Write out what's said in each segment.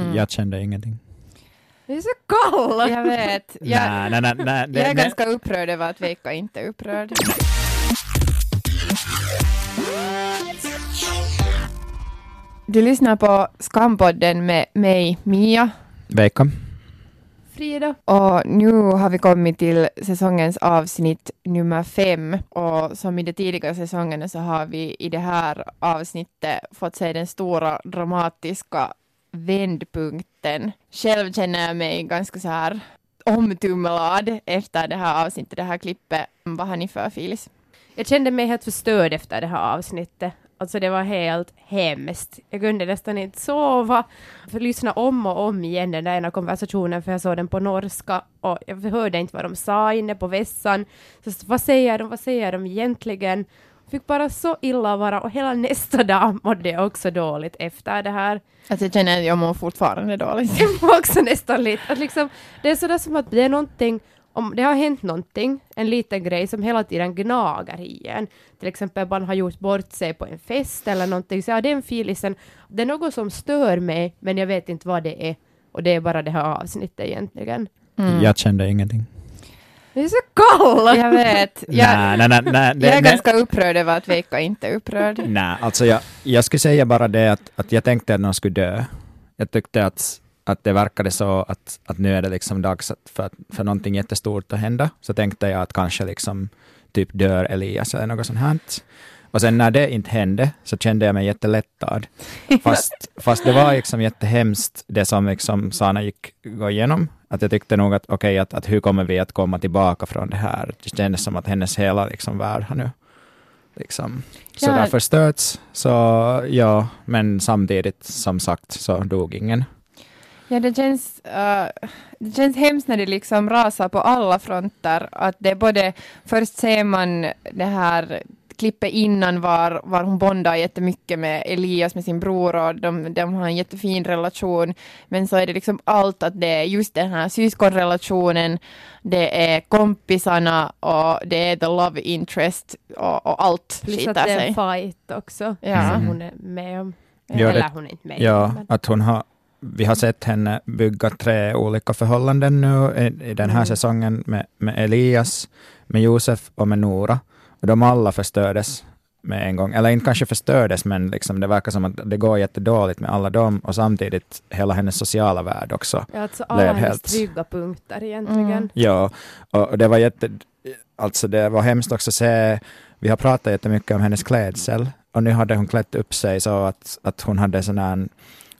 Mm. Jag kände ingenting. Du är så kall! Jag vet. Jag, nej, nej, nej, nej, det- jag är ganska upprörd över att Veikka inte är upprörd. Du lyssnar på Skampodden med mig, Mia. Veikka. Frida. Och nu har vi kommit till säsongens avsnitt nummer fem. Och som i de tidigare säsongerna så har vi i det här avsnittet fått se den stora dramatiska vändpunkten. Själv känner jag mig ganska så här omtumlad efter det här avsnittet, det här klippet. Vad har ni för Filis? Jag kände mig helt förstörd efter det här avsnittet. Alltså det var helt hemskt. Jag kunde nästan inte sova. För lyssna om och om igen den där ena konversationen för jag såg den på norska och jag hörde inte vad de sa inne på vässan. Så vad säger de, vad säger de egentligen? Fick bara så illa vara och hela nästa dag mådde jag också dåligt efter det här. Alltså jag känner att jag mår fortfarande dåligt. Jag mår också nästan lite, att liksom, det är sådär som att det är någonting, om det har hänt någonting, en liten grej som hela tiden gnagar i en, till exempel man har gjort bort sig på en fest eller någonting, så ja, den filisen, det är något som stör mig, men jag vet inte vad det är, och det är bara det här avsnittet egentligen. Mm. Jag kände ingenting. Det är så kall! Jag vet. Jag, nej, nej, nej, det- jag är ganska upprörd över att Veikka inte är upprörd. Nej, alltså jag, jag skulle säga bara det att, att jag tänkte att någon skulle dö. Jag tyckte att, att det verkade så att, att nu är det liksom dags att för, för någonting jättestort att hända. Så tänkte jag att kanske liksom typ dör Elias eller något sånt här. Och sen när det inte hände så kände jag mig jättelättad. Fast, fast det var liksom jättehemskt det som liksom Sana gick gå igenom. Att jag tyckte nog att okej, att, att hur kommer vi att komma tillbaka från det här? Det kändes som att hennes hela liksom värld har nu liksom så Ja. där förstörts. Så ja, men samtidigt som sagt så dog ingen. Ja, det känns, uh, det känns hemskt när det liksom rasar på alla fronter. Att det både, först ser man det här klippet innan var, var hon bondar jättemycket med Elias, med sin bror och de, de har en jättefin relation. Men så är det liksom allt att det är just den här syskonrelationen, det är kompisarna och det är the love interest och, och allt Plus att skiter det är sig. en fight också, Ja. som hon är med om. Ja, det- Eller hon är inte med Ja, men- att hon har, vi har sett henne bygga tre olika förhållanden nu i, i den här Mm. säsongen med, med Elias, med Josef och med Nora. De alla förstördes med en gång. Eller inte kanske förstördes, men liksom det verkar som att det går jättedåligt med alla dem och samtidigt hela hennes sociala värld också. Ja, alltså alla hennes helt- trygga punkter egentligen. Mm. Ja, och, och det var jätte... Alltså det var hemskt också att se, vi har pratat jättemycket om hennes klädsel och nu hade hon klätt upp sig så att, att hon hade sån här,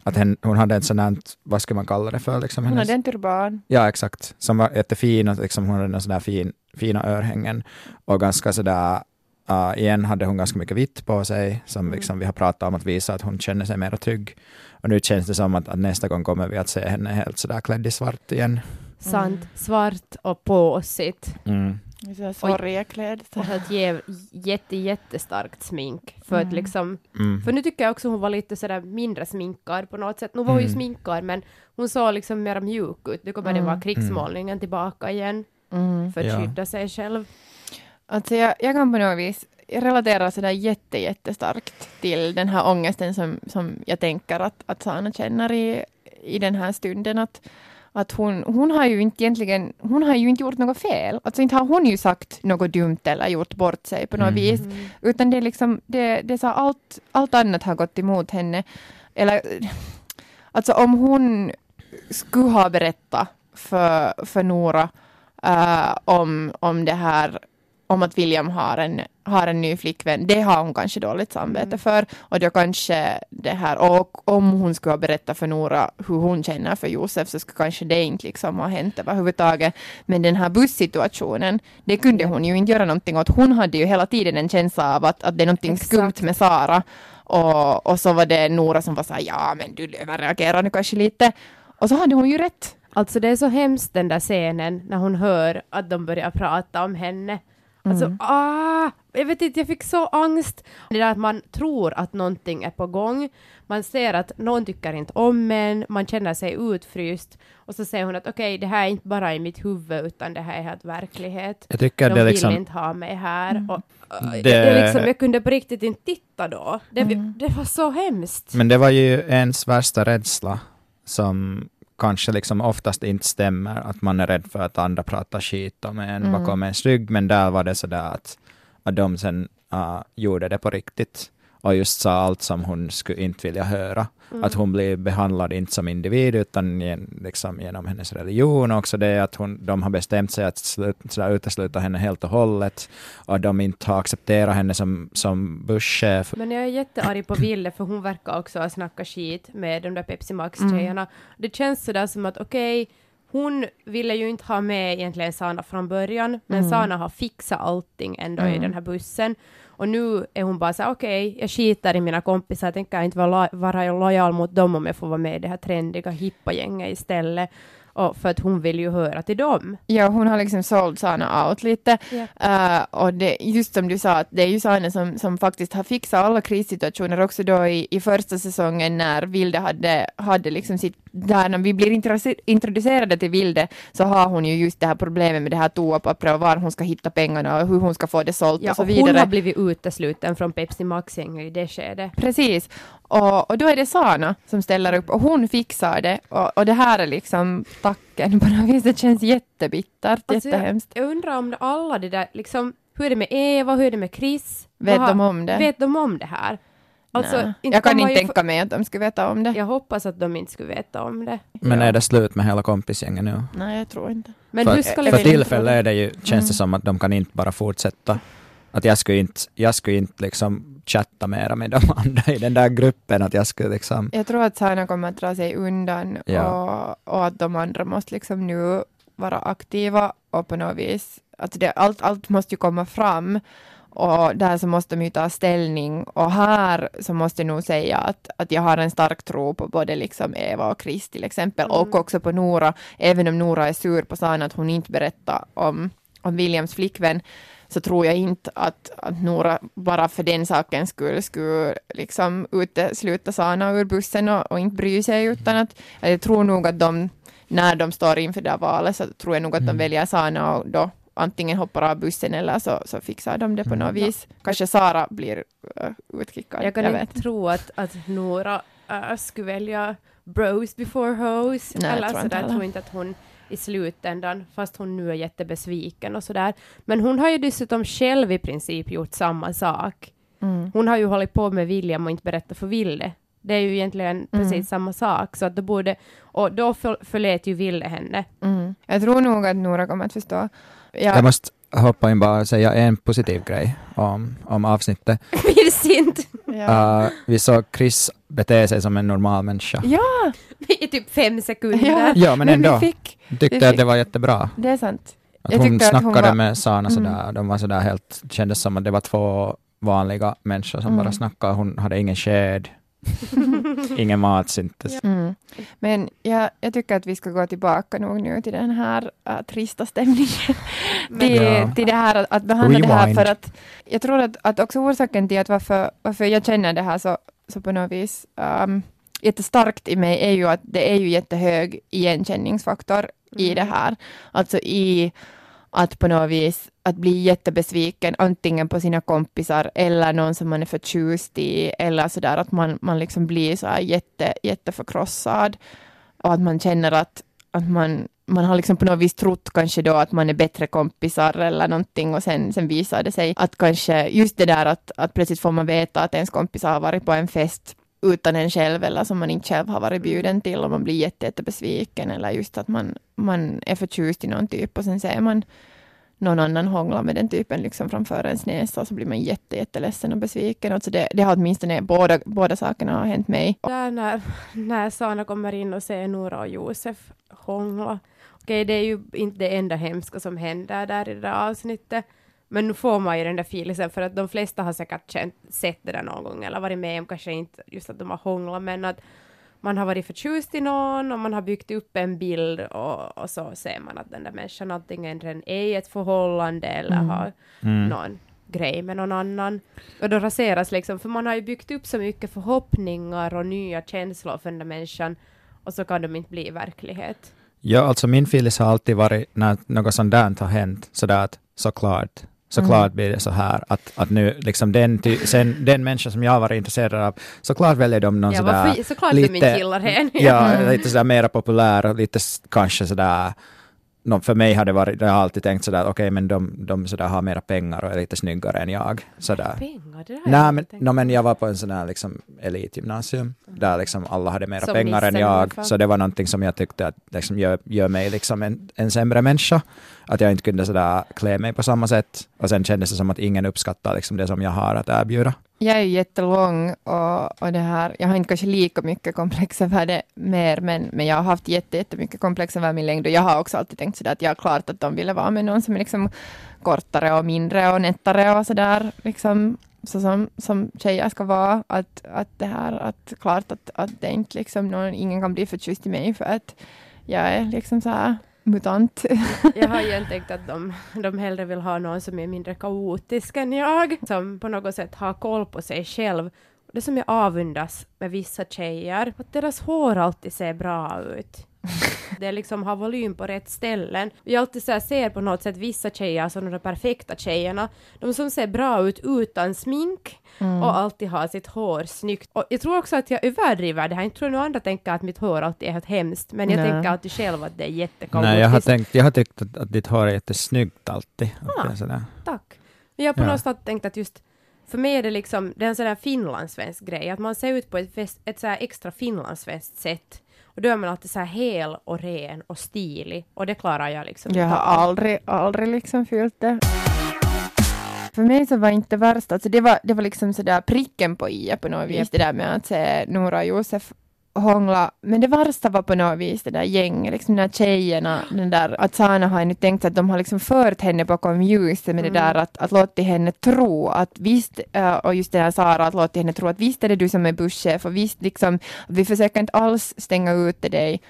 att hen, hon hade en sån här, vad ska man kalla det för? Liksom Hon hennes, hade en turban. Ja, exakt. Som var jättefin och liksom hon hade en sån där fin, fina örhängen och ganska sådär Uh, igen hade hon ganska mycket vitt på sig, som Mm. liksom vi har pratat om att visa att hon känner sig mer trygg. Och nu känns det som att, att nästa gång kommer vi att se henne helt sådär klädd i svart igen. Sant, Mm. svart och påsigt. Mm. Sorgeklädd. Och helt jäv, jätte, jättestarkt smink. För Mm. att liksom, Mm. för nu tycker jag också hon var lite sådär mindre sminkad på något sätt. Nu var hon ju Mm. sminkad men hon såg liksom mer mjuk ut. Nu kommer det Mm. vara krigsmålningen tillbaka igen Mm. för att Ja. skydda sig själv. Alltså jag, jag kan på något vis jag relaterar sådär jätte, jättestarkt till den här ångesten som, som jag tänker att, att Sana känner i, i den här stunden. Att, att hon, hon har ju inte egentligen, hon har ju inte gjort något fel. Alltså inte har hon ju sagt något dumt eller gjort bort sig på något Mm. vis. Utan det är liksom, det, det så allt, allt annat har gått emot henne. Eller, alltså om hon skulle ha berättat för, för Nora eh, om, om det här, om att William har en, har en ny flickvän, det har hon kanske dåligt samvete Mm. för. Och då kanske det här, och om hon skulle ha berättat för Nora hur hon känner för Josef så skulle kanske det inte liksom ha hänt överhuvudtaget. Men den här bussituationen, det kunde hon ju inte göra någonting åt. Hon hade ju hela tiden en känsla av att, att det är någonting Exakt. skumt med Sara. Och, och så var det Nora som var så här, ja men du överreagerar nu kanske lite. Och så hade hon ju rätt. Alltså det är så hemskt den där scenen när hon hör att de börjar prata om henne. Alltså, Mm. ah, jag vet inte, jag fick så angst. Det där att man tror att någonting är på gång. Man ser att någon tycker inte om en, man känner sig utfryst. Och så säger hon att okej, det här är inte bara i mitt huvud, utan det här är helt verklighet. Jag tycker De det vill liksom, inte ha mig här. Och, uh, Det- det... jag, liksom, jag kunde på riktigt inte titta då. Det, Mm. det var så hemskt. men det var ju ens värsta rädsla. som kanske liksom oftast inte stämmer, att man är rädd för att andra pratar skit om en Mm. bakom ens rygg, men där var det sådär att, att de sen uh, gjorde det på riktigt och just sa allt som hon skulle inte vilja höra. Mm. Att hon blir behandlad inte som individ utan gen, liksom genom hennes religion också det att hon, de har bestämt sig att slut, sådär, utesluta henne helt och hållet och de inte har accepterat henne som, som busschef. Men jag är jättearg på Ville för hon verkar också ha snackat skit med de där Pepsi Mm. Max-tjejerna. Det känns sådär som att okej, hon ville ju inte ha med egentligen Sana från början, men Mm. Sana har fixat allting ändå i Mm. den här bussen. Och nu är hon bara så okej, jag skiter i mina kompisar, jag tänker inte vara, lo- vara lojal mot dem om jag får vara med i det här trendiga hippa gänget istället. Och för att hon vill ju höra till dem. Ja, hon har liksom sålt Sana out lite. Ja. Eh, och det, just som du sa, att det är ju Sana som, som faktiskt har fixat alla krissituationer också då i, i första säsongen när Vilde hade, hade liksom sitt, där när vi blir introduce- introducerade till Vilde så har hon ju just det här problemet med det här toapappret och var hon ska hitta pengarna och hur hon ska få det sålt Ja, och så och vidare. hon har blivit utesluten från Pepsi Max-gänget i det skedet. Precis. Och, och då är det Sana som ställer upp och hon fixar det. Och, och det här är liksom tacken på något vis. Det känns jättebittert, Alltså, jättehemskt. Jag undrar om alla det där, liksom, hur är det med Eva, hur är det med Chris? Vet Vad de om det? Vet de om det här? Alltså, inte jag kan inte tänka mig att de skulle veta om det. Jag hoppas att de inte skulle veta om det. Men Ja. är det slut med hela kompisgänget nu? Nej, jag tror inte. Men för hur ska för tillfället är det ju, känns Mm. det som att de kan inte bara fortsätta. Att jag skulle inte, jag skulle inte liksom chatta mera med de andra i den där gruppen, att jag skulle liksom Jag tror att Sana kommer att dra sig undan Ja. och, och att de andra måste liksom nu vara aktiva och på något vis, att det, allt, allt måste ju komma fram och där så måste de ju ta ställning och här så måste jag nog säga att, att jag har en stark tro på både liksom Eva och Chris till exempel Mm. och också på Nora, även om Nora är sur på Sana att hon inte berättar om, om Williams flickvän så tror jag inte att, att Nora bara för den sakens skull skulle liksom utesluta Sana ur bussen och, och inte bry sig utan att jag tror nog att de när de står inför det här valet så tror jag nog att Mm. de väljer Sana och då antingen hoppar av bussen eller så, så fixar de det på Mm. något vis. Kanske Sara blir uh, utkickad. Jag kan vet inte tro att, att Nora äh, skulle välja bros before hoes. Nej, jag eller tror inte sådär. Jag tror inte att hon i slutändan, fast hon nu är jättebesviken och sådär. Men hon har ju dessutom själv i princip gjort samma sak. Mm. Hon har ju hållit på med William och inte berättat för Ville. Det är ju egentligen precis Mm. samma sak. Så att det borde, och då för, förlät ju Ville henne. Mm. Jag tror nog att Nora kommer att förstå. Ja, Jag måste hoppa in bara och säga en positiv grej om, om avsnittet. Minns inte. ja. Uh, vi såg Chris bete sig som en normal människa. ja, I typ fem sekunder. ja. Ja, men ändå. vi fick, Tyckte vi att fick- det var jättebra. det är sant. Att Jag hon tyckte att hon snackade var- med Sana Mm. sådär, de var sådär helt, det kändes som att det var två vanliga människor som Mm. bara snackade. Hon hade ingen sked, ingen mat syntes. Mm. Men jag, jag tycker att vi ska gå tillbaka nog nu till den här äh, trista stämningen. till, Ja. till det här att, att behandla det här Rewind. för att jag tror att, att också orsaken till att varför, varför jag känner det här så, så på något vis um, jättestarkt i mig är ju att det är ju jättehög igenkänningsfaktor i Mm. det här. Alltså i att på något vis att bli jättebesviken antingen på sina kompisar eller någon som man är förtjust i eller sådär att man, man liksom blir så här jätte, jätteförkrossad och att man känner att, att man, man har liksom på något vis trott kanske då att man är bättre kompisar eller någonting och sen, sen visar det sig att kanske just det där att, att plötsligt får man veta att ens kompisar har varit på en fest utan en själv eller som man inte själv har varit bjuden till och man blir jätte, jättebesviken eller just att man, man är förtjust i någon typ och sen ser man någon annan hångla med den typen liksom framför ens näsa och så blir man jätte, jätteledsen och besviken. Alltså det, det har åtminstone båda, båda sakerna har hänt mig. Där när, när Sana kommer in och ser Nora och Josef hångla. Okej, det är ju inte det enda hemska som händer där i det där avsnittet. Men nu får man ju den där filisen för att de flesta har säkert känt, sett det där någon gång eller varit med om kanske inte just att de har hånglat men att man har varit förtjust i någon och man har byggt upp en bild och, och så ser man att den där människan antingen är i ett förhållande eller Mm. har Mm. någon grej med någon annan. Och då raseras liksom, för man har ju byggt upp så mycket förhoppningar och nya känslor för den där människan och så kan de inte bli verklighet. Ja, alltså min filis har alltid varit när något sånt där har hänt, sådär att såklart, såklart blir det så här att, att nu liksom den, ty, sen, den människa som jag var intresserad av, såklart väljer de någon Ja, sådär varför, såklart lite, min killar hen. Ja, Mm. lite sådär mera populär lite kanske sådär No, för mig har det varit, jag har alltid tänkt sådär, okej men de, de sådär har mera pengar och är lite snyggare än jag. Sådär. Pengar, det Nej, men, no, men jag var på en sån här liksom, elitgymnasium, där liksom alla hade mera Som pengar än jag, ungefär. så det var någonting som jag tyckte att liksom, gör, gör mig liksom en, en sämre människa. Att jag inte kunde sådär klä mig på samma sätt. Och sen kändes det som att ingen uppskattar liksom, det som jag har att erbjuda. Jag är ju jättelång och, och det här, jag har inte kanske lika mycket komplex över det mer, men, men jag har haft jätte, jättemycket komplex över min längd och jag har också alltid tänkt sådär att jag är klart att de ville vara med någon som är liksom kortare och mindre och nättare och sådär, liksom så som, som tjejer ska vara. Att, att det här, att klart att, att det inte liksom någon, ingen kan bli förtjust i mig för att jag är liksom så här mutant. Jag har ju tänkt att de, de hellre vill ha någon som är mindre kaotisk än jag, som på något sätt har koll på sig själv. Det som jag avundas med vissa tjejer, att deras hår alltid ser bra ut. Det liksom har volym på rätt ställen. Jag alltid så här ser på något sätt vissa tjejer som de perfekta tjejerna, de som ser bra ut utan smink och alltid har sitt hår snyggt. Och jag tror också att jag överdriver det här, jag tror nog andra tänker att mitt hår alltid är helt hemskt, men jag Nej. tänker alltid själv att det är jättekaotiskt. Nej, jag har, tänkt, jag har tyckt att, att ditt hår är jättesnyggt alltid. Ah. det är sådär. Tack. Men jag har på Ja. något sätt tänkt att just för mig är det liksom, det är en sån där finlandssvensk grej, att man ser ut på ett, ett så här extra finlandssvenskt sätt. Och då är man alltid så här hel och ren och stilig. Och det klarar jag liksom Jag har aldrig, aldrig liksom fyllt det. För mig så var inte det värsta, alltså det var, det var liksom sådär pricken på i på något vis, det där med att se Nora och Josef hångla. Men det värsta var på något vis det där gänget, liksom de där tjejerna, den där, att Sana har nu tänkt att de har liksom fört henne bakom ljuset med det där att, att låta henne tro att visst, eh, och just det där Sara, att låta henne tro att visst är det du som är busschef och visst liksom, vi försöker inte alls stänga ute dig.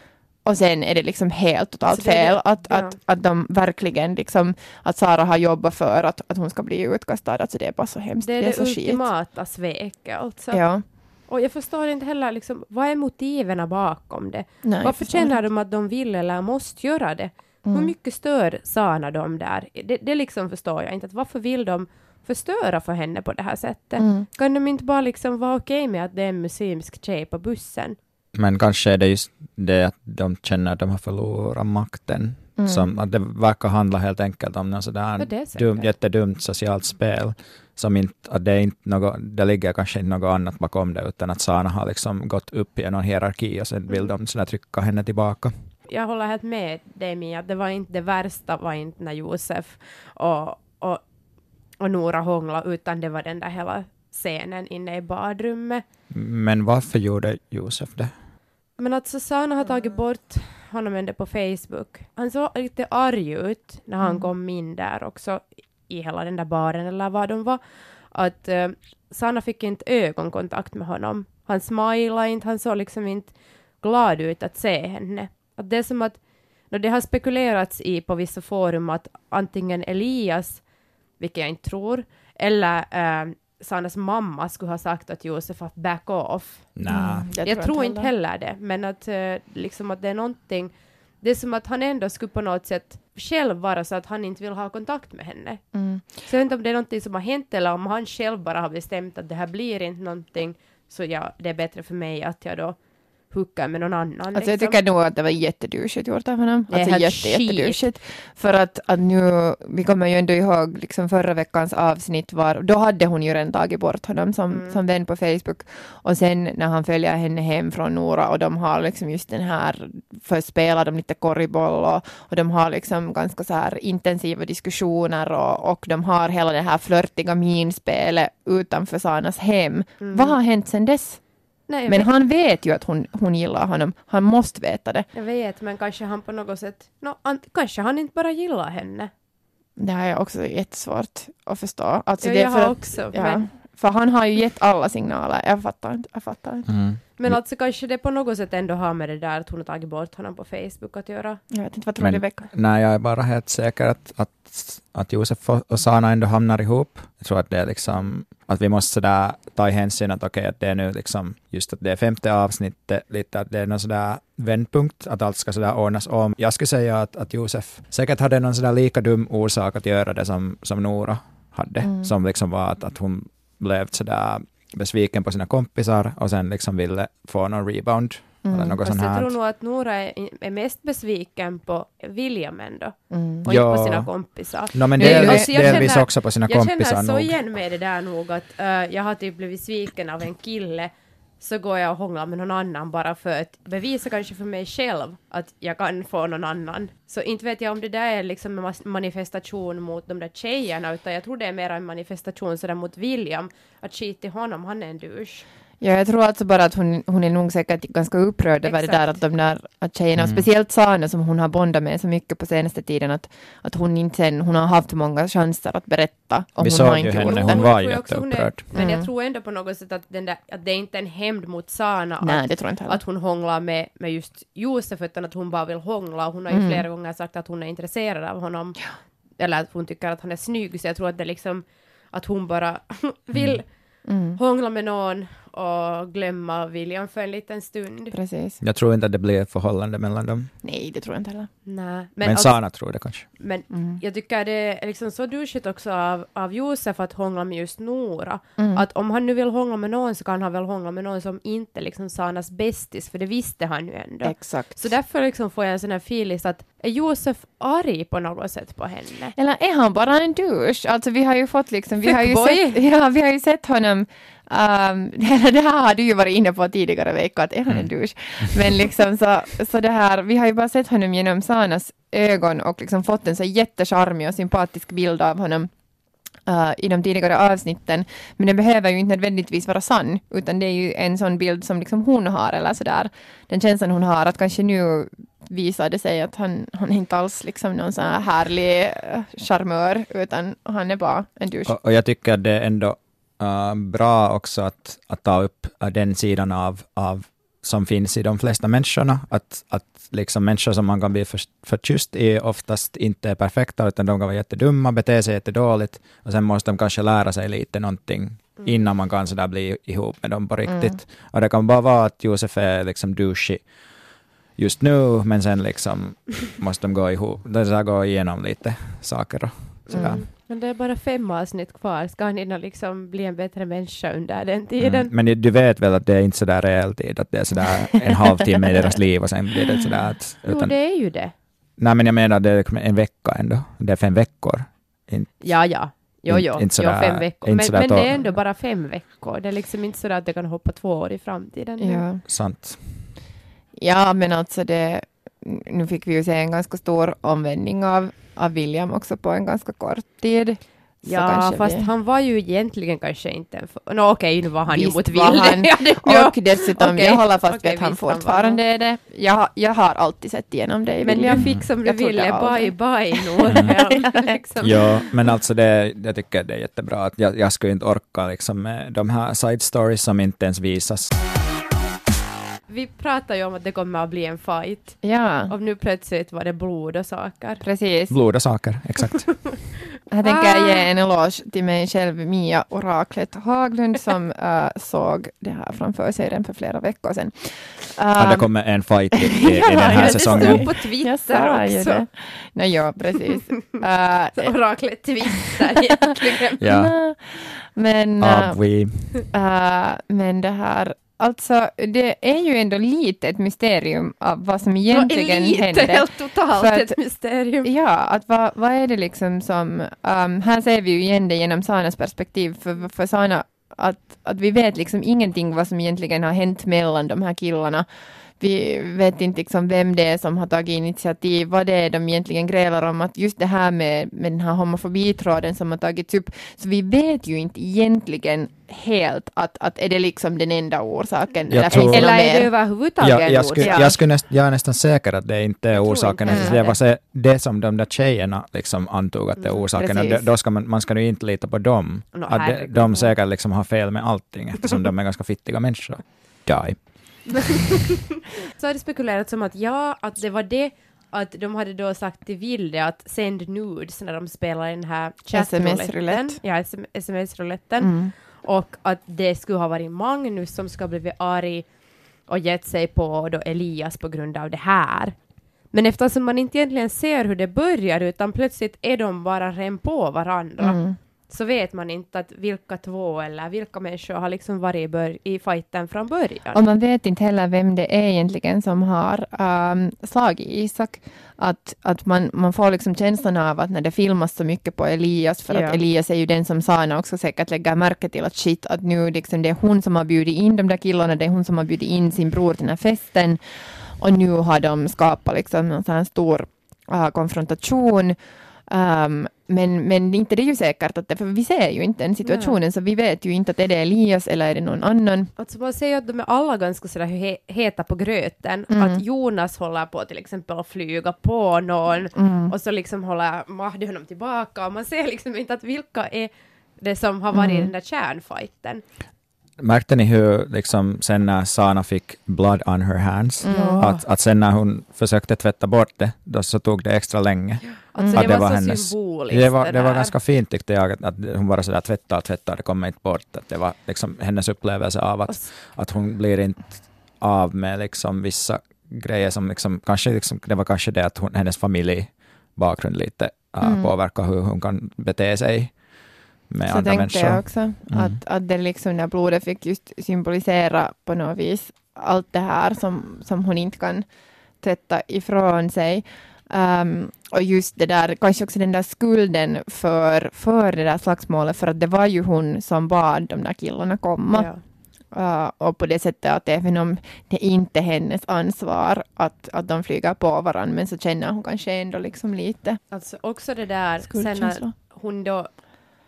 Och sen är det liksom helt totalt Så det är fel det- att, ja. att, att de verkligen liksom, att Sara har jobbat för att, att hon ska bli utkastad. Alltså det är bara så hemskt. Det är det, så skit. ultimata sveket alltså. Ja. Och jag förstår inte heller liksom, vad är motiven bakom det? Nej, Varför känner de att de vill eller måste göra det? Mm. Hur mycket stör Sana dem där? Det, det liksom förstår jag inte. Att varför vill de förstöra för henne på det här sättet? Mm. Kan de inte bara liksom vara okej med att det är en muslimsk tjej på bussen? Men kanske är det just det att de känner att de har förlorat makten. Mm. Som, att det verkar handla helt enkelt om något sådär dum, jättedumt socialt spel. Som inte, att det, är inte något, det ligger kanske inte något annat bakom det, utan att Sana har liksom gått upp i någon hierarki och sen vill de sådär trycka henne tillbaka. Jag håller helt med dig Mia, att det var inte det värsta var inte när Josef och, och, och Nora hånglade, utan det var den där hela scenen inne i badrummet. Men varför gjorde Josef det? Men att Susanna har tagit bort honom ändå på Facebook. Han såg lite arg ut när han kom in där också i hela den där baren eller vad de var. Att uh, Sanna fick inte ögonkontakt med honom. Han smilade inte, han såg liksom inte glad ut att se henne. Att det är som att, när det har spekulerats i på vissa forum att antingen Elias, vilket jag inte tror, eller uh, Sannas mamma skulle ha sagt att Josef har back off. Nja, Jag, tror inte heller det, men att, eh, liksom att det är någonting, det är som att han ändå skulle på något sätt själv vara så att han inte vill ha kontakt med henne. Mm. Så jag vet inte om det är någonting som har hänt eller om han själv bara har bestämt att det här blir inte någonting, så ja, det är bättre för mig att jag då hookar med någon annan. Alltså jag liksom. tycker nog att det var jättedouchigt gjort av honom. Det Alltså jätte. För att, att nu, vi kommer ju ändå ihåg liksom förra veckans avsnitt var, då hade hon ju redan tagit bort honom som, Mm. som vän på Facebook. Och sen när han följer henne hem från Nora och de har liksom just den här, först spelar de lite korriboll och, och de har liksom ganska så här intensiva diskussioner och, och de har hela det här flörtiga minspelet utanför Sanas hem. Mm. Vad har hänt sen dess? Nej, Men vet, han vet ju att hon, hon gillar honom. Han måste veta det. jag vet, men kanske han på något sätt, no, an, kanske han inte bara gillar henne. Det här är också jättesvårt att förstå. Alltså Ja, det jag för har att- också, ja, men, För han har ju gett alla signaler. Jag fattar inte. Jag fattar inte. mm. men alltså kanske det på något sätt ändå har med det där att hon har tagit bort honom på Facebook att göra. Jag vet inte vad tror du Becka? Nej, jag är bara helt säker att, att, att Josef och och Sana ändå hamnar ihop. Jag tror att det är liksom, att vi måste sådär ta i hänsyn att okej, att det är nu liksom, just att det är femte avsnittet, lite att det är någon sådär vändpunkt, att allt ska sådär ordnas om. Jag skulle säga att, att Josef säkert hade någon sådär lika dum orsak att göra det som, som Nora. hade, Mm. som liksom var att, att hon blev sådär besviken på sina kompisar och sen liksom ville få någon rebound eller Mm. något Fast jag här. tror nog att Nora är, är mest besviken på William ändå, Mm. och Ja. inte på sina kompisar. No, men delvis, alltså jag delvis känner- också på sina Jag kompisar känner så nog. igen med det där nog att eh, jag har typ blivit sviken av en kille så går jag och hånglar med någon annan bara för att bevisa kanske för mig själv att jag kan få någon annan. Så inte vet jag om det där är liksom en manifestation mot de där tjejerna utan jag tror det är mer en manifestation sådär mot William att skit i honom, han är en douche. Ja, jag tror alltså bara att hon, hon är nog säkert ganska upprörd över det där att de där att tjejerna, Mm. speciellt Sana som hon har bondat med så mycket på senaste tiden, att, att hon inte sen, hon har haft många chanser att berätta och Vi hon såg har ju inte henne, hon var är- jätteupprörd. Men Mm. jag tror ändå på något sätt att, den där, att det är inte en hämnd mot Sana Nej, att, det tror jag inte heller. att hon hånglar med, med just Josef utan att hon bara vill hångla. Hon har ju Mm. flera gånger sagt att hon är intresserad av honom. Eller att hon tycker att han är snygg. Så jag tror att det är liksom att hon bara vill Mm, hångla med någon och glömma William för en liten stund. precis. Jag tror inte att det blir ett förhållande mellan dem. Nej, det tror jag inte heller. Nej. Men, Men, Sana tror det kanske. men Mm. jag tycker det är liksom så douchigt också av, av Josef att hångla med just Nora. Mm. Att om han nu vill hångla med någon så kan han väl hångla med någon som inte liksom Sanas bästis, för det visste han ju ändå. Exakt. Så därför liksom får jag en sån här feeling att är Josef arg på något sätt på henne? Eller är han bara en douche? Alltså vi har ju fått liksom, vi har ju sett, ja, vi har ju sett honom Um, det här har du ju varit inne på tidigare vecka, att är han en douche? Men liksom så, så det här, vi har ju bara sett honom genom Sanas ögon och liksom fått en så jättecharmig och sympatisk bild av honom uh, i de tidigare avsnitten. Men det behöver ju inte nödvändigtvis vara sann, utan det är ju en sån bild som liksom hon har, eller sådär, den känslan hon har, att kanske nu visar det sig att han, han är inte alls liksom någon sån här härlig eh, charmör, utan han är bara en douche. Och, och jag tycker det ändå äh, bra också att, att ta upp äh, den sidan av, av som finns i de flesta människorna. Att, att liksom människor som man kan bli för, förtjust i oftast inte är perfekta, utan de kan vara jättedumma, bete sig jättedåligt, och sen måste de kanske lära sig lite någonting innan man kan sådär bli ihop med dem på riktigt. Och det kan bara vara att Josef är liksom douchey just nu, men sen liksom måste de gå ihop, de gå igenom lite saker och sådär. Mm. Men det är bara fem avsnitt kvar. Ska han hinna liksom bli en bättre människa under den tiden? Mm. Men du vet väl att det är inte sådär realtid, att det är sådär en halvtimme i deras liv och sen blir det sådär att... Jo, Utan, det är ju det. Nej men jag menar det är en vecka ändå. Det är fem veckor. In, Ja, ja. Jo, Inte- jo. inte jo sådär- fem veckor. inte Men, sådär men det är ändå bara fem veckor. Det är liksom inte sådär att det kan hoppa två år i framtiden. Ja. sant. ja, men alltså det, nu fick vi ju se en ganska stor omvändning av, av William också på en ganska kort tid. Så Ja, fast vi- han var ju egentligen kanske inte en... för- Nå okej, nu var han ju mot Vilde. han. Ja, det-. Och dessutom, Okej, jag håller fast okej, vid att han visst, han fortfarande är det. Jag, jag har alltid sett igenom dig, Men William. du fick som du Jag ville, bye bye Nora. liksom. Ja, men alltså det, jag tycker det är jättebra att jag, jag skulle inte orka liksom med de här side stories som inte ens visas. Vi pratar ju om att det kommer att bli en fight. Ja, Och nu plötsligt var det blod och saker. precis. Blod och saker, exakt. Jag tänker ge Ah. en eloge till mig själv, Mia Oraklet Haglund, som äh, såg det här framför sig redan för flera veckor sedan. Ja, det Ähm, kommer en fight i, i, i den här ja, det säsongen. stod på jag Twitter också. det. Nej, ja, precis. Så Oraklet Twitter egentligen. Ja, Men, we. äh, men det här, alltså det är ju ändå lite ett mysterium av vad som egentligen Lite, hände. helt totalt att- ett mysterium. Ja, att vad, vad är det liksom som, um, här ser vi ju igen det genom Sanas perspektiv, för, för Sana, att, att vi vet liksom ingenting vad som egentligen har hänt mellan de här killarna. Vi vet inte liksom vem det är som har tagit initiativ, vad det är de egentligen grälar om, att just det här med, med den här homofobitråden som har tagits upp, så vi vet ju inte egentligen helt att, att är det liksom den enda orsaken, Jag eller tror- det Eller är det överhuvudtaget Jag, jag, skulle, Ja. jag, skulle näst, jag är nästan säker att det inte är orsaken. inte Det heller var det som de där tjejerna liksom antog att det är Mm, orsaken. Det- då ska man, man ska ju inte lita på dem. Nå, att de, de säkert liksom har fel med allting eftersom de är ganska fittiga människor. Die. Så har det spekulerats om att ja, att det var det att de hade då sagt till Vilde att send nudes när de spelar den här chatroulette. SMS-roulette. Ja, SM sms-rouletten. Mm. Och att det skulle ha varit Magnus som ska blivit arg och gett sig på då Elias på grund av det här. Men eftersom man inte egentligen ser hur det börjar utan plötsligt är de bara ren på varandra Mm. Så vet man inte att vilka två eller vilka människor har liksom varit i, bör- i fighten från början. Och man vet inte heller vem det är egentligen som har um, slagit Isak. Att, att man, man får liksom känslan av att när det filmas så mycket på Elias, för Ja. att Elias är ju den som Sana också säkert lägger märke till att shit, att nu liksom det är hon som har bjudit in de där killarna, det är hon som har bjudit in sin bror till den här festen. Och nu har de skapat liksom en sån här stor uh, konfrontation. Um, men, men inte det är ju säkert, att det, för vi ser ju inte den situationen, så vi vet ju inte att är det Elias eller är det någon annan. Alltså man säger att de är alla ganska sådär he- heta på gröten. Mm. Att Jonas håller på till exempel att flyga på någon Mm. och så liksom håller Mahdi honom tillbaka och man ser liksom inte att vilka är det som har varit i Mm. den där kärnfighten. Märkte ni hur liksom, sen när Sana fick blood on her hands, Mm. att, att sen när hon försökte tvätta bort det, då så tog det extra länge. Alltså Att det, det var, var så hennes- symboliskt Det var, det var ganska fint tyckte jag, att, att hon bara sådär tvättar och tvättar, det kommer inte bort. Att det var liksom hennes upplevelse av att, att hon blir inte av med liksom vissa grejer som liksom, kanske liksom, det var kanske det att hon, hennes familjebakgrund lite uh, Mm. påverkar hur hon kan bete sig med Så andra tänkte människor. jag också, att, att det liksom när blodet fick just symbolisera på något vis allt det här som, som hon inte kan tvätta ifrån sig. Um, och just det där, kanske också den där skulden för, för det där slagsmålet, för att det var ju hon som bad de där killarna komma. ja. Uh, och på det sättet att även om det inte är hennes ansvar att, att de flyger på varandra, men så känner hon kanske ändå liksom lite Alltså också det där, sen när hon då,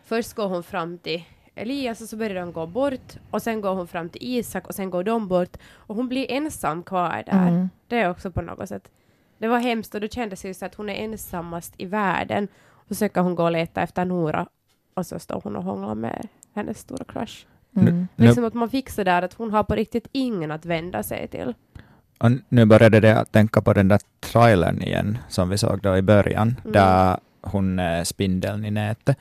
först går hon fram till Elias och så börjar de gå bort och sen går hon fram till Isak och sen går de bort och hon blir ensam kvar där. Mm. Det är också på något sätt. Det var hemskt och då kändes det ju så att hon är ensammast i världen. Och så försöker hon gå och leta efter Nora och så står hon och hånglar med hennes stora crush. Mm. Liksom att man fick så där att hon har på riktigt ingen att vända sig till. och nu började det att tänka på den där trailern igen, som vi såg då i början, Mm. där hon är spindeln i nätet.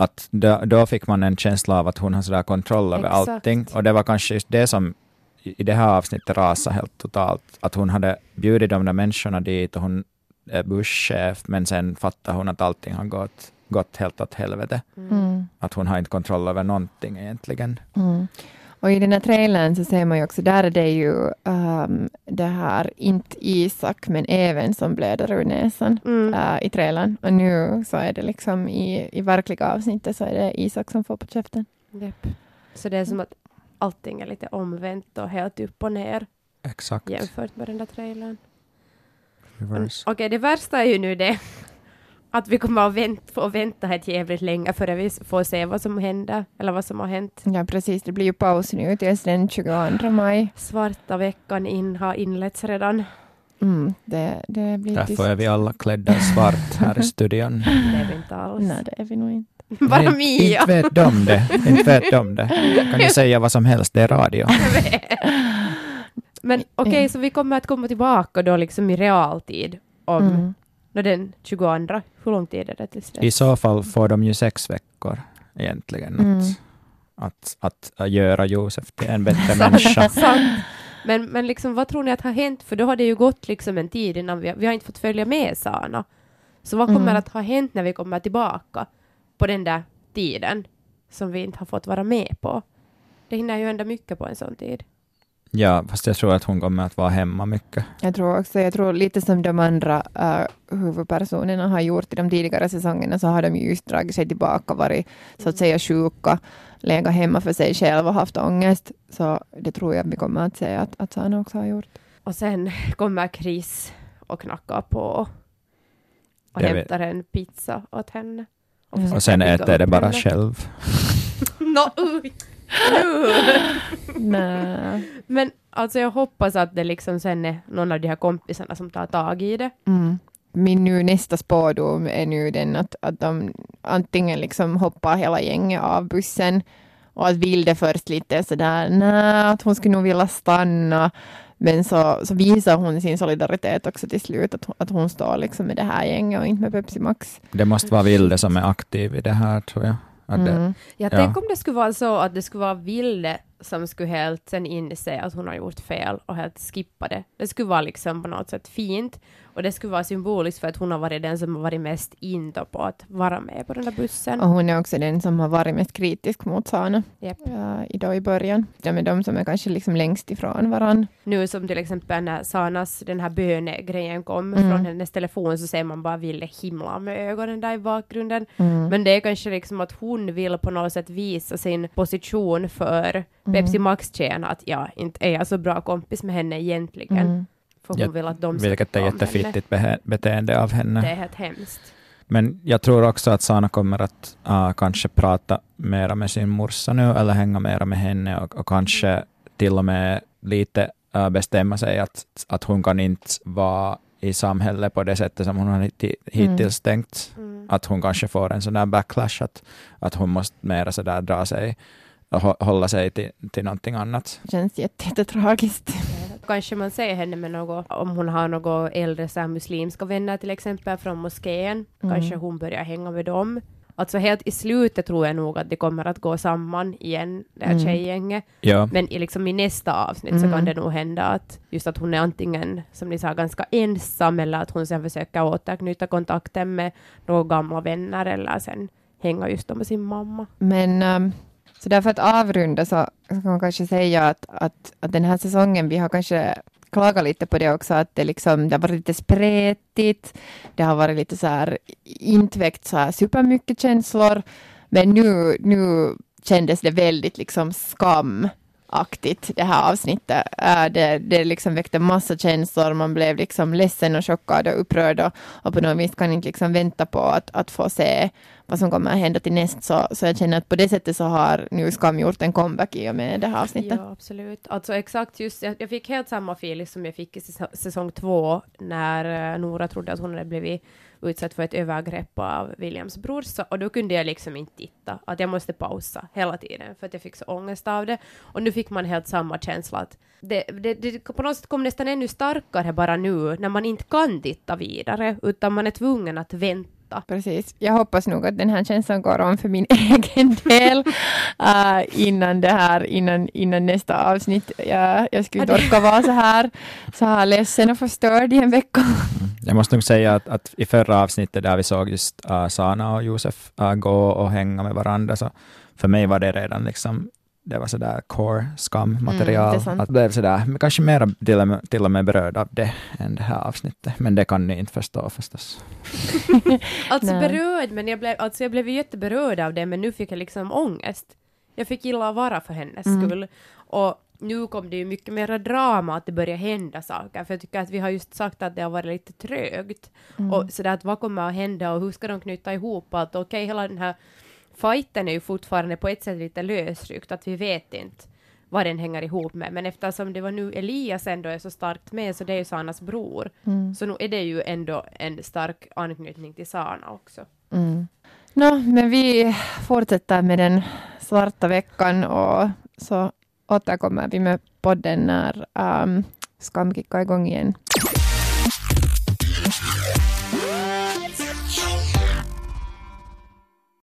Att då, då fick man en känsla av att hon har sådär kontroll över Exakt. allting. Och det var kanske just det som i det här avsnittet rasade helt totalt. Att hon hade bjudit de där människorna dit och hon är busschef, men sen fattar hon att allting har gått, gått helt åt helvete. Mm. Att hon har inte kontroll över någonting egentligen. Mm. Och i den här trailern så ser man ju också, där är det ju um, det här, inte Isak, men även som blöder ur näsan Mm. uh, i trailern. Och nu så är det liksom i, i verkliga avsnittet så är det Isak som får på käften. Japp. Så det är som att allting är lite omvänt och helt upp och ner Exakt. jämfört med den där trailern. Okej, det värsta är ju nu det att vi kommer att vänt, få vänta ett jävligt länge före vi får se vad som händer, eller vad som har hänt. Ja, precis. Det blir ju paus nu tills den 22 maj. Svarta veckan in har inletts redan. Mm, det, det blir tyst. Därför är vi alla klädda i svart här i studion. Det är vi inte alls. Nej, det är vi nog inte. Bara Mia. Inte vet de det. Inte vet de det. Kan ju säga vad som helst, det är radio. Men okej, Mm. så vi kommer att komma tillbaka då liksom i realtid om Mm. Nå den 22. Hur lång tid är det tills dess? I så fall får de ju sex veckor egentligen Mm. att, att, att, göra Josef till en bättre människa. Men, men liksom, vad tror ni att har hänt? För då har det ju gått liksom en tid innan vi, vi har inte fått följa med Sana. Så vad kommer Mm. att ha hänt när vi kommer tillbaka på den där tiden som vi inte har fått vara med på? Det hinner ju hända mycket på en sån tid. Ja, fast jag tror att hon kommer att vara hemma mycket. Jag tror också, jag tror lite som de andra uh, huvudpersonerna har gjort i de tidigare säsongerna så har de ju just dragit sig tillbaka, varit så att säga sjuka, legat hemma för sig själva och haft ångest. Så det tror jag vi kommer att se att, att Sana också har gjort. Och sen kommer Chris och knackar på och Jag vet. hämtar en pizza åt henne. Mm. försöker Och sen äter det bara henne. själv. Nå, uj. Nej. Men alltså jag hoppas att det liksom sen är någon av de här kompisarna som tar tag i det. Mm. Min nu nästa spådom är nu den att, att de antingen liksom hoppar hela gänget av bussen och att Vilde först lite sådär, nej, att hon skulle nog vilja stanna. Men så, så visar hon sin solidaritet också till slut, att, hon- att hon står liksom med det här gänget och inte med Pepsi Max. Det måste vara Vilde som är aktiv i det här, tror jag. Att det, Mm. Jag Ja. tänk om det skulle vara så att det skulle vara Vilde som skulle helt sen inse att hon har gjort fel och helt skippa det. Det skulle vara liksom på något sätt fint och det skulle vara symboliskt för att hon har varit den som har varit mest into på att vara med på den där bussen. Och hon är också den som har varit mest kritisk mot Sana Yep. ja, idag i början. De är de som är kanske liksom längst ifrån varann. Nu som till exempel när Sanas den här bönegrejen kom Mm. från hennes telefon så ser man bara Ville himla med ögonen där i bakgrunden. Mm. Men det är kanske liksom att hon vill på något sätt visa sin position för Mm. Pepsi Max-tjejerna att ja, inte är jag så bra kompis med henne egentligen. Mm. För hon Ja, vill att de ska Vilket är henne. jättefittigt behe- beteende av henne. Det är helt hemskt. Men jag tror också att Sana kommer att uh, kanske prata mera med sin morsa nu, eller hänga mera med henne och, och kanske till och med lite uh, bestämma sig att, att hon kan inte vara i samhället på det sättet som hon har hit- hittills tänkt. Mm. Att hon kanske får en sån där backlash, att, att hon måste mera så där dra sig och hå- hålla sig till, till någonting annat. Känns jätte, jättetragiskt. Kanske man ser henne med något, om hon har några äldre så här, muslimska vänner till exempel från moskén, Mm. kanske hon börjar hänga med dem. Alltså helt i slutet tror jag nog att det kommer att gå samman igen, det här Mm. tjejgänget. Ja, Men i, liksom i nästa avsnitt så Mm. kan det nog hända att just att hon är antingen, som ni sa, ganska ensam eller att hon sen försöker återknyta kontakten med några gamla vänner eller sen hänga just då med sin mamma. Men um, så därför att avrunda så kan man kanske säga att, att, att den här säsongen, vi har kanske klagat lite på det också, att det, liksom, det har varit lite spretigt, det har varit lite så här inte väckt så här supermycket känslor, men nu, nu kändes det väldigt liksom skamaktigt det här avsnittet. Äh, det, det liksom väckte massa känslor, man blev liksom ledsen och chockad och upprörd och, och på något vis kan inte liksom vänta på att, att få se vad som kommer att hända till näst. Så, så jag känner att på det sättet så har nu Skam gjort en comeback i och med det här avsnittet. Ja, absolut. Alltså exakt just, jag, jag fick helt samma feeling som jag fick i säsong två när eh, Nora trodde att hon hade blivit utsatt för ett övergrepp av Williams brorsa och då kunde jag liksom inte titta, att jag måste pausa hela tiden för att jag fick så ångest av det. Och nu fick man helt samma känsla att det, det, det på något sätt kom nästan ännu starkare bara nu när man inte kan titta vidare utan man är tvungen att vänta. Precis. Jag hoppas nog att den här känslan går om för min egen del äh, innan det här, innan, innan nästa avsnitt. Jag, jag skulle inte orka vara så här, så här ledsen och förstörd i en vecka. Jag måste nog säga att, att i förra avsnittet där vi såg just uh, Sana och Josef uh, gå och hänga med varandra, så för mig var det redan liksom det var sådär core skam-material. Mm, det att blev sådär, men kanske mer till och, med, till och med berörd av det än det här avsnittet. Men det kan ni inte förstå förstås. Alltså Nej. berörd, men jag blev, alltså jag blev jätteberörd av det, men nu fick jag liksom ångest. Jag fick illa att vara för hennes Mm. skull. Och nu kom det ju mycket mer drama, att det börjar hända saker, för jag tycker att vi har just sagt att det har varit lite trögt. Mm. Och sådär att vad kommer att hända och hur ska de knyta ihop allt? Okej, hela den här fighten är ju fortfarande på ett sätt lite lösryckt, att vi vet inte vad den hänger ihop med. Men eftersom det var nu Elias ändå är så starkt med, så det är ju Sanas bror. Mm. Så nu är det ju ändå en stark anknytning till Sana också. Mm. Nå, men vi fortsätter med den svarta veckan och så återkommer vi med podden när um, Skam kickar igång igen.